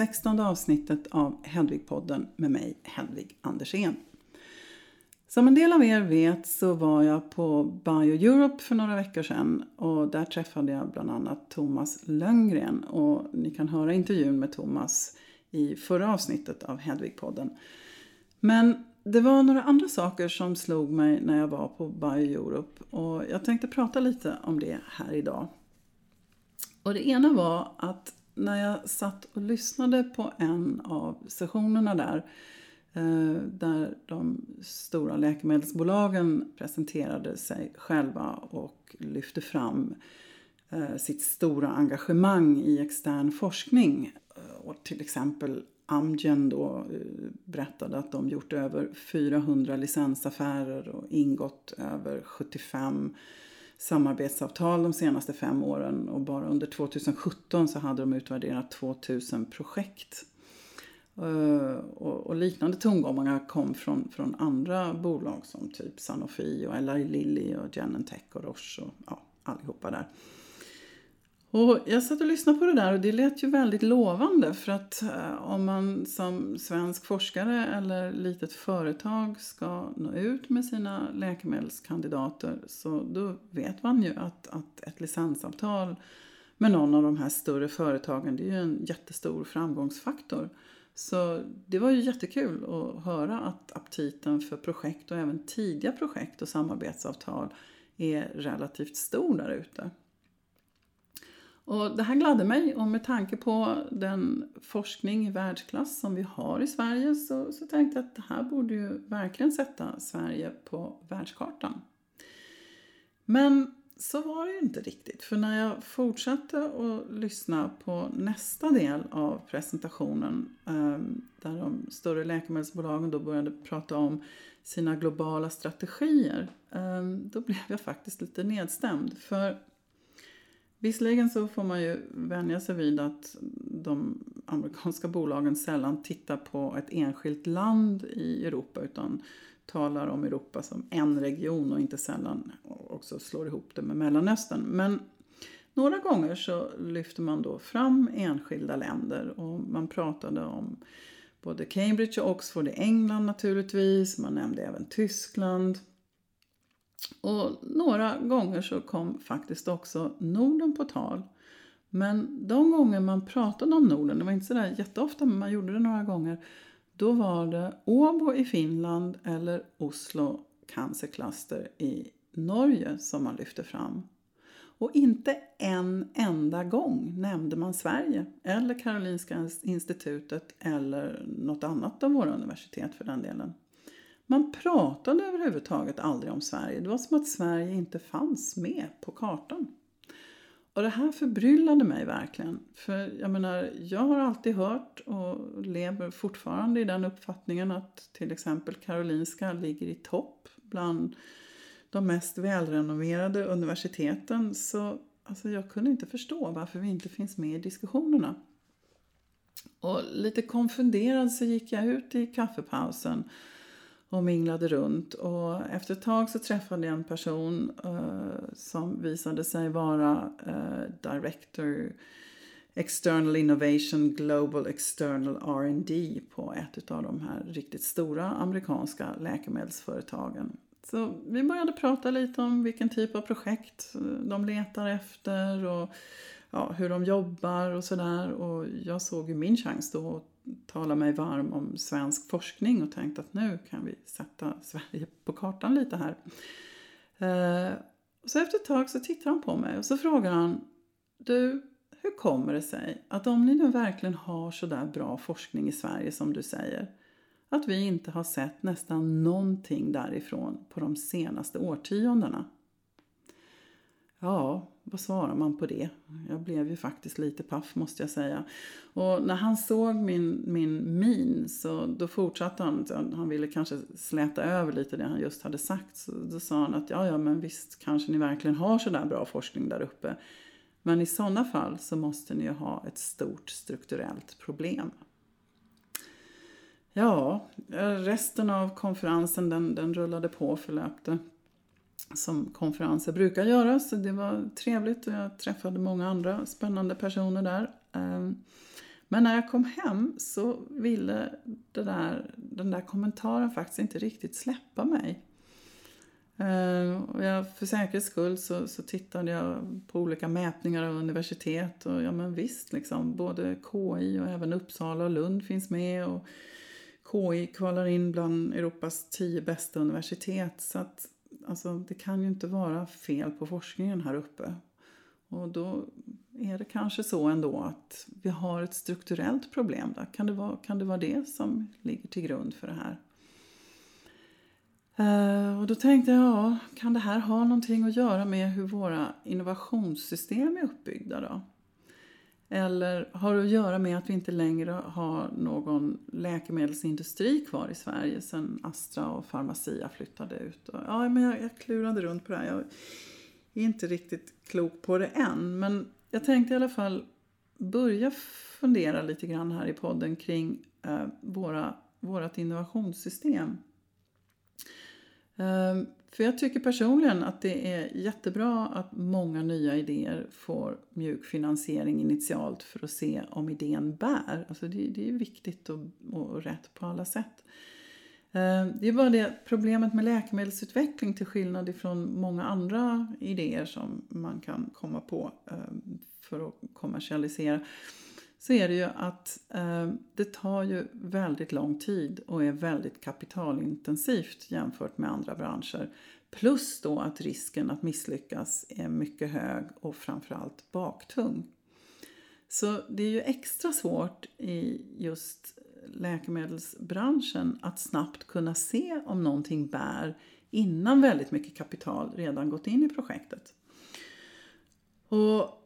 16 avsnittet av Hedvigpodden med mig, Hedvig Andersén. Som en del av er vet så var jag på Bio Europe för några veckor sedan och där träffade jag bland annat Thomas Lönngren och ni kan höra intervjun med Thomas i förra avsnittet av Hedvigpodden. Men det var några andra saker som slog mig när jag var på Bio Europe och jag tänkte prata lite om det här idag. Och det ena var att när jag satt och lyssnade på en av sessionerna där eh, där de stora läkemedelsbolagen presenterade sig själva och lyfte fram eh, sitt stora engagemang i extern forskning. Eh, och till exempel Amgen då berättade att de gjort över 400 licensaffärer och ingått över 75 samarbetsavtal de senaste fem åren och bara under 2017 så hade de utvärderat 2000 projekt. Eh, och, liknande tongångar kom från, från andra bolag som typ Sanofi och Eli Lilly och Genentech och Roche och ja, allihopa där. Och jag satt och lyssnade på det där och det lät ju väldigt lovande för att eh, om man som svensk forskare eller litet företag ska nå ut med sina läkemedelskandidater så då vet man ju att, att ett licensavtal med någon av de här större företagen det är ju en jättestor framgångsfaktor. Så det var ju jättekul att höra att aptiten för projekt och även tidiga projekt och samarbetsavtal är relativt stor där ute. Och det här gladde mig och med tanke på den forskning i världsklass som vi har i Sverige så, så tänkte jag att det här borde ju verkligen sätta Sverige på världskartan. Men så var det ju inte riktigt. För när jag fortsatte att lyssna på nästa del av presentationen ehm, där de större läkemedelsbolagen då började prata om sina globala strategier ehm, då blev jag faktiskt lite nedstämd. För Visserligen så får man ju vänja sig vid att de amerikanska bolagen sällan tittar på ett enskilt land i Europa utan talar om Europa som en region och inte sällan också slår ihop det med Mellanöstern. Men några gånger så lyfter man då fram enskilda länder och man pratade om både Cambridge och Oxford i England naturligtvis. Man nämnde även Tyskland. Och några gånger så kom faktiskt också Norden på tal. Men de gånger man pratade om Norden, det var inte sådär jätteofta men man gjorde det några gånger, då var det Åbo i Finland eller Oslo cancerkluster i Norge som man lyfte fram. Och inte en enda gång nämnde man Sverige eller Karolinska institutet eller något annat av våra universitet för den delen. Man pratade överhuvudtaget aldrig om Sverige. Det var som att Sverige inte fanns med på kartan. Och det här förbryllade mig verkligen. För jag menar, jag har alltid hört och lever fortfarande i den uppfattningen att till exempel Karolinska ligger i topp bland de mest välrenoverade universiteten. Så alltså, jag kunde inte förstå varför vi inte finns med i diskussionerna. Och lite konfunderad så gick jag ut i kaffepausen och minglade runt. Och efter ett tag så träffade jag en person uh, som visade sig vara uh, Director External Innovation Global External R&D på ett av de här riktigt stora amerikanska läkemedelsföretagen. Så vi började prata lite om vilken typ av projekt eh, de letar efter och ja, hur de jobbar och sådär. Och jag såg ju min chans då att talat mig varm om svensk forskning och tänkte att nu kan vi sätta Sverige på kartan lite här. Eh, så efter ett tag så tittar han på mig och så frågar han Du, hur kommer det sig att om ni nu verkligen har så där bra forskning i Sverige som du säger att vi inte har sett nästan någonting därifrån på de senaste årtiondena? Ja, vad svarar man på det? Jag blev ju faktiskt lite paff måste jag säga. Och när han såg min, min min så då fortsatte han. Han ville kanske släta över lite det han just hade sagt. Så då sa han att ja, ja, men visst kanske ni verkligen har så där bra forskning där uppe. Men i sådana fall så måste ni ju ha ett stort strukturellt problem. Ja, resten av konferensen den, den rullade på och förlöpte som konferenser brukar göra. Så det var trevligt och jag träffade många andra spännande personer där. Ehm, men när jag kom hem så ville det där, den där kommentaren faktiskt inte riktigt släppa mig. Ehm, och jag, för säkerhets skull så, så tittade jag på olika mätningar av universitet och ja men visst liksom både KI och även Uppsala och Lund finns med och KI kvalar in bland Europas tio bästa universitet så att alltså, det kan ju inte vara fel på forskningen här uppe. Och då är det kanske så ändå att vi har ett strukturellt problem där. Kan det vara, kan det, vara det som ligger till grund för det här? Eh, och då tänkte jag, ja, kan det här ha någonting att göra med hur våra innovationssystem är uppbyggda då? Eller har det att göra med att vi inte längre har någon läkemedelsindustri kvar i Sverige sen Astra och Pharmacia flyttade ut? Ja, men jag, jag klurade runt på det här. Jag är inte riktigt klok på det än. Men jag tänkte i alla fall börja fundera lite grann här i podden kring eh, våra, vårat innovationssystem. Eh, för jag tycker personligen att det är jättebra att många nya idéer får mjuk finansiering initialt för att se om idén bär. Alltså det, det är viktigt och, och rätt på alla sätt. Eh, det är bara det problemet med läkemedelsutveckling till skillnad ifrån många andra idéer som man kan komma på eh, för att kommersialisera så är det ju att eh, det tar ju väldigt lång tid och är väldigt kapitalintensivt jämfört med andra branscher. Plus då att risken att misslyckas är mycket hög och framförallt baktung. Så det är ju extra svårt i just läkemedelsbranschen att snabbt kunna se om någonting bär innan väldigt mycket kapital redan gått in i projektet. Och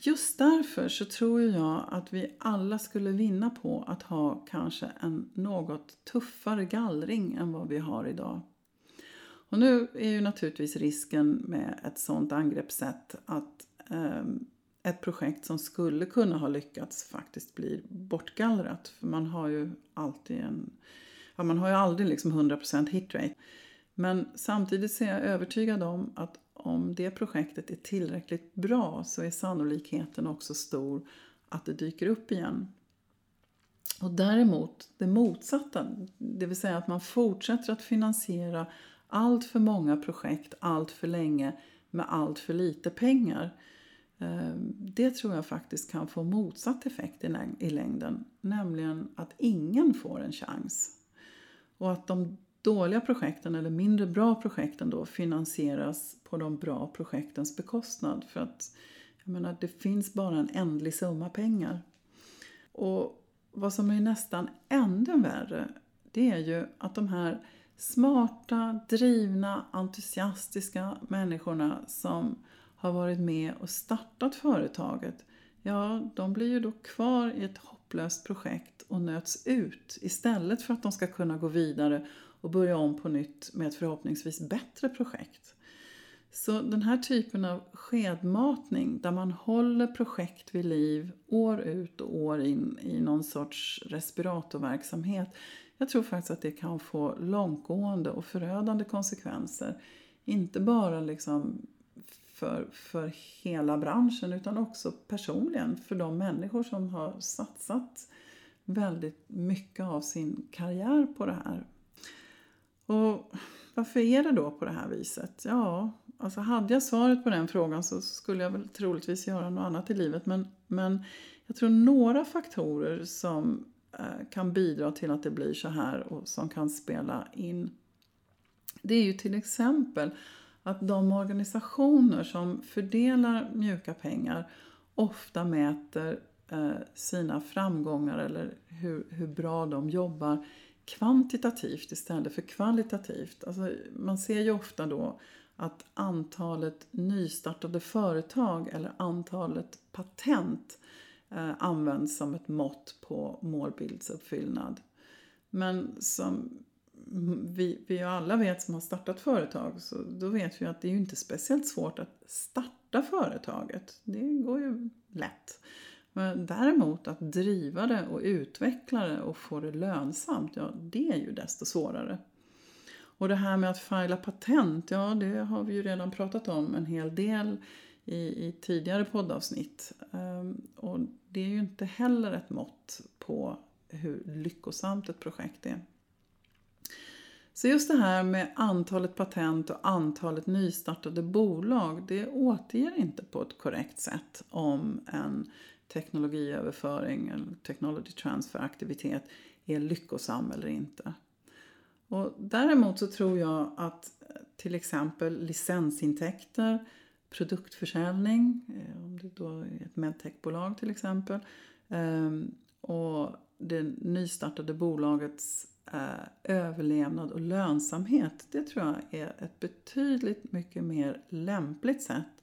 just därför så tror jag att vi alla skulle vinna på att ha kanske en något tuffare gallring än vad vi har idag. Och nu är ju naturligtvis risken med ett sådant angreppssätt att eh, ett projekt som skulle kunna ha lyckats faktiskt blir bortgallrat. För man har ju alltid en, ja, man har ju aldrig liksom 100% hitrate. Men samtidigt så är jag övertygad om att om det projektet är tillräckligt bra så är sannolikheten också stor att det dyker upp igen. Och däremot det motsatta, det vill säga att man fortsätter att finansiera allt för många projekt allt för länge med allt för lite pengar. Eh, det tror jag faktiskt kan få motsatt effekt i längden, nämligen att ingen får en chans. Och att de dåliga projekten eller mindre bra projekten då finansieras på de bra projektens bekostnad. För att jag menar, det finns bara en ändlig summa pengar. Och vad som är nästan ännu värre det är ju att de här smarta, drivna, entusiastiska människorna som har varit med och startat företaget ja, de blir ju då kvar i ett hopplöst projekt och nöts ut istället för att de ska kunna gå vidare och börja om på nytt med ett förhoppningsvis bättre projekt. Så den här typen av skedmatning där man håller projekt vid liv år ut och år in i någon sorts respiratorverksamhet. Jag tror faktiskt att det kan få långtgående och förödande konsekvenser. Inte bara liksom för, för hela branschen utan också personligen för de människor som har satsat väldigt mycket av sin karriär på det här. Och varför är det då på det här viset? Ja, alltså hade jag svaret på den frågan så skulle jag väl troligtvis göra något annat i livet. Men, men jag tror några faktorer som eh, kan bidra till att det blir så här och som kan spela in. Det är ju till exempel att de organisationer som fördelar mjuka pengar ofta mäter eh, sina framgångar eller hur, hur bra de jobbar kvantitativt istället för kvalitativt. Alltså, man ser ju ofta då att antalet nystartade företag eller antalet patent eh, används som ett mått på målbildsuppfyllnad. Men som vi, vi alla vet som har startat företag så då vet vi att det är ju inte speciellt svårt att starta företaget. Det går ju lätt. Men däremot att driva det och utveckla det och få det lönsamt, ja det är ju desto svårare. Och det här med att fila patent, ja det har vi ju redan pratat om en hel del i, i tidigare poddavsnitt. Um, och det är ju inte heller ett mått på hur lyckosamt ett projekt är. Så just det här med antalet patent och antalet nystartade bolag, det återger inte på ett korrekt sätt om en teknologiöverföring eller technology transfer aktivitet är lyckosam eller inte. Och däremot så tror jag att eh, till exempel licensintäkter, produktförsäljning, eh, om det då är ett medtechbolag till exempel, ehm, och det nystartade bolagets eh, överlevnad och lönsamhet, det tror jag är ett betydligt mycket mer lämpligt sätt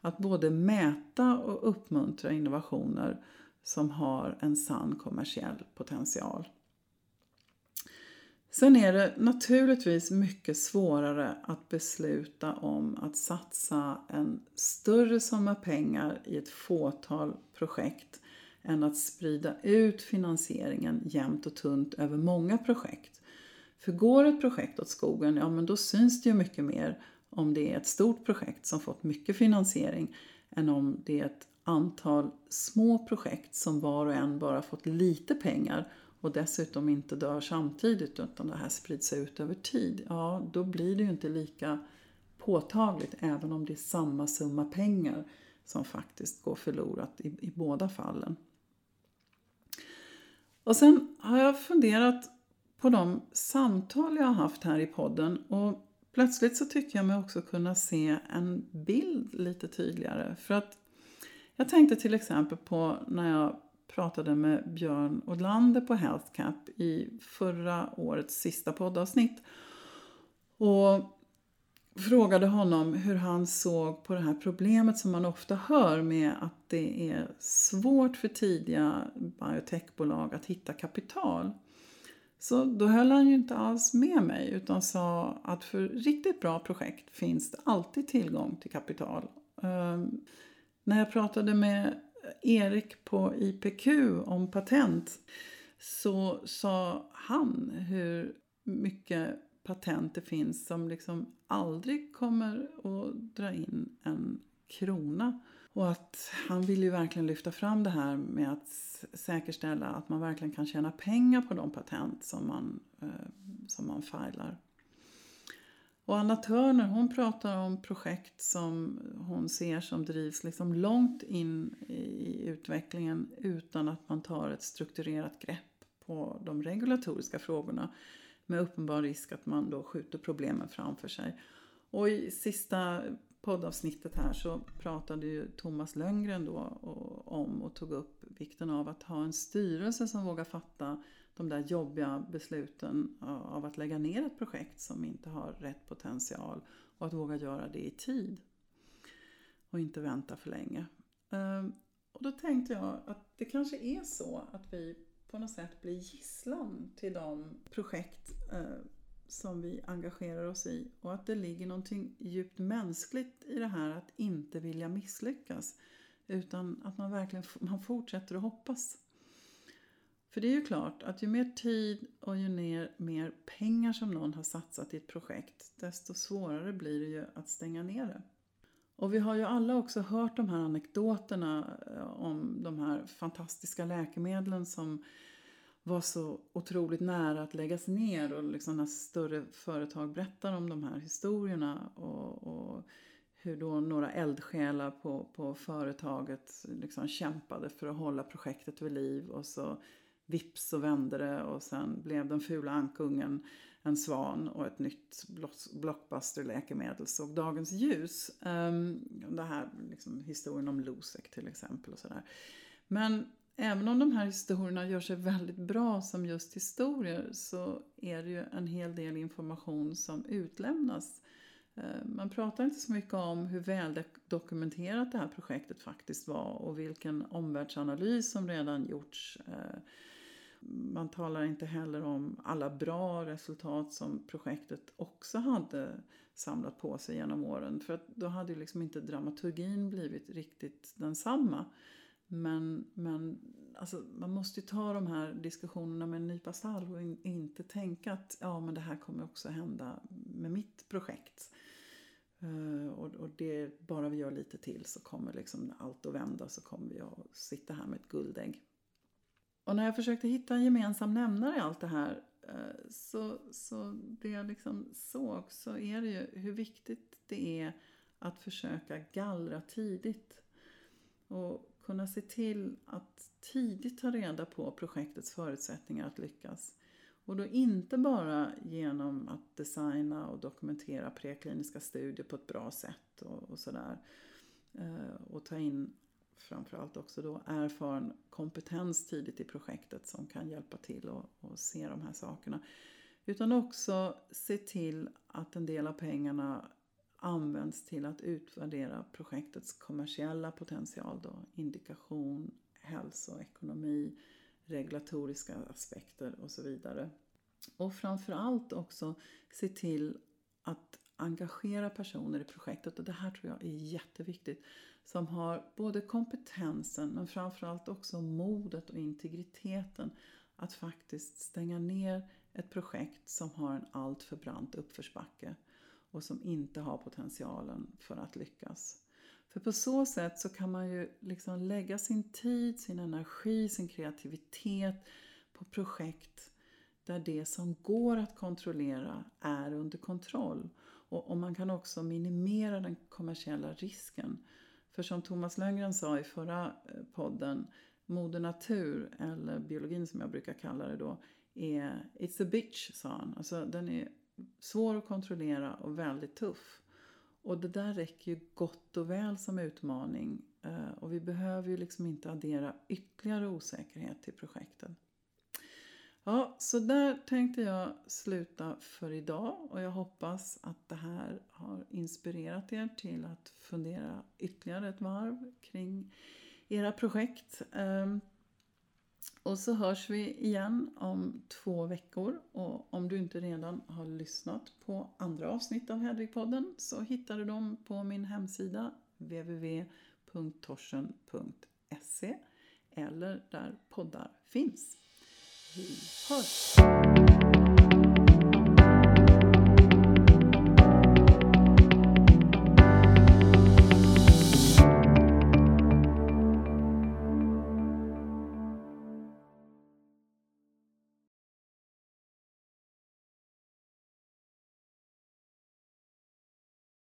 att både mäta och uppmuntra innovationer som har en sann kommersiell potential. Sen är det naturligtvis mycket svårare att besluta om att satsa en större summa pengar i ett fåtal projekt än att sprida ut finansieringen jämnt och tunt över många projekt. För går ett projekt åt skogen, ja men då syns det ju mycket mer om det är ett stort projekt som fått mycket finansiering än om det är ett antal små projekt som var och en bara fått lite pengar och dessutom inte dör samtidigt utan det här sprids ut över tid. Ja, då blir det ju inte lika påtagligt även om det är samma summa pengar som faktiskt går förlorat i, i båda fallen. Och sen har jag funderat på de samtal jag har haft här i podden och plötsligt så tycker jag mig också kunna se en bild lite tydligare. För att jag tänkte till exempel på när jag pratade med Björn Odlander på HealthCap i förra årets sista poddavsnitt. Och frågade honom hur han såg på det här problemet som man ofta hör med att det är svårt för tidiga biotechbolag att hitta kapital. Så då höll han ju inte alls med mig utan sa att för riktigt bra projekt finns det alltid tillgång till kapital. Um, när jag pratade med Erik på IPQ om patent så sa han hur mycket patent det finns som liksom aldrig kommer att dra in en krona. Och att han vill ju verkligen lyfta fram det här med att säkerställa att man verkligen kan tjäna pengar på de patent som man, eh, som man filar. Och Anna Törner hon pratar om projekt som hon ser som drivs liksom långt in i utvecklingen utan att man tar ett strukturerat grepp på de regulatoriska frågorna med uppenbar risk att man då skjuter problemen framför sig. Och i sista poddavsnittet här så pratade ju Thomas Lönngren då om och tog upp vikten av att ha en styrelse som vågar fatta de där jobbiga besluten av att lägga ner ett projekt som inte har rätt potential och att våga göra det i tid och inte vänta för länge. Ehm, och då tänkte jag att det kanske är så att vi på något sätt blir gisslan till de projekt eh, som vi engagerar oss i och att det ligger någonting djupt mänskligt i det här att inte vilja misslyckas utan att man verkligen man fortsätter att hoppas. För det är ju klart att ju mer tid och ju mer, mer pengar som någon har satsat i ett projekt desto svårare blir det ju att stänga ner det. Och vi har ju alla också hört de här anekdoterna eh, om de här fantastiska läkemedlen som var så otroligt nära att läggas ner och liksom när större företag berättar om de här historierna och, och hur då några eldsjälar på, på företaget liksom kämpade för att hålla projektet vid liv och så vips så vände det och sen blev den fula ankungen en svan och ett nytt blockbuster-läkemedel såg dagens ljus. Um, det här liksom, historien om Losec till exempel och sådär. Men även om de här historierna gör sig väldigt bra som just historier så är det ju en hel del information som utlämnas. Eh, man pratar inte så mycket om hur väl dokumenterat det här projektet faktiskt var och vilken omvärldsanalys som redan gjorts eh, man talar inte heller om alla bra resultat som projektet också hade samlat på sig genom åren. För då hade ju liksom inte dramaturgin blivit riktigt densamma. Men, men alltså, man måste ju ta de här diskussionerna med en nypa salt och in, inte tänka att ja, men det här kommer också hända med mitt projekt. Uh, och, och det, bara vi gör lite till så kommer liksom allt att vända så kommer vi att sitta här med ett guldägg. Och när jag försökte hitta en gemensam nämnare i allt det här eh, så, så det jag liksom såg så är det ju hur viktigt det är att försöka gallra tidigt. Och kunna se till att tidigt ta reda på projektets förutsättningar att lyckas. Och då inte bara genom att designa och dokumentera prekliniska studier på ett bra sätt och, och sådär. Eh, och ta in framförallt också då erfaren kompetens tidigt i projektet som kan hjälpa till att se de här sakerna. Utan också se till att en del av pengarna används till att utvärdera projektets kommersiella potential då, indikation, hälsoekonomi, regulatoriska aspekter och så vidare. Och framförallt också se till att engagera personer i projektet. Och det här tror jag är jätteviktigt. Som har både kompetensen men framförallt också modet och integriteten att faktiskt stänga ner ett projekt som har en alltför brant uppförsbacke och som inte har potentialen för att lyckas. För på så sätt så kan man ju liksom lägga sin tid, sin energi, sin kreativitet på projekt där det som går att kontrollera är under kontroll. Och, och man kan också minimera den kommersiella risken. För som Thomas Lönngren sa i förra eh, podden, Moder Natur, eller biologin som jag brukar kalla det då, är It's a bitch, sa han. Alltså den är svår att kontrollera och väldigt tuff. Och det där räcker ju gott och väl som utmaning. Eh, och vi behöver ju liksom inte addera ytterligare osäkerhet till projekten. Ja, så där tänkte jag sluta för idag och jag hoppas att det här har inspirerat er till att fundera ytterligare ett varv kring era projekt. Ehm, och så hörs vi igen om två veckor och om du inte redan har lyssnat på andra avsnitt av Hedvigpodden så hittar du dem på min hemsida www.torsen.se eller där poddar finns. Vi hörs!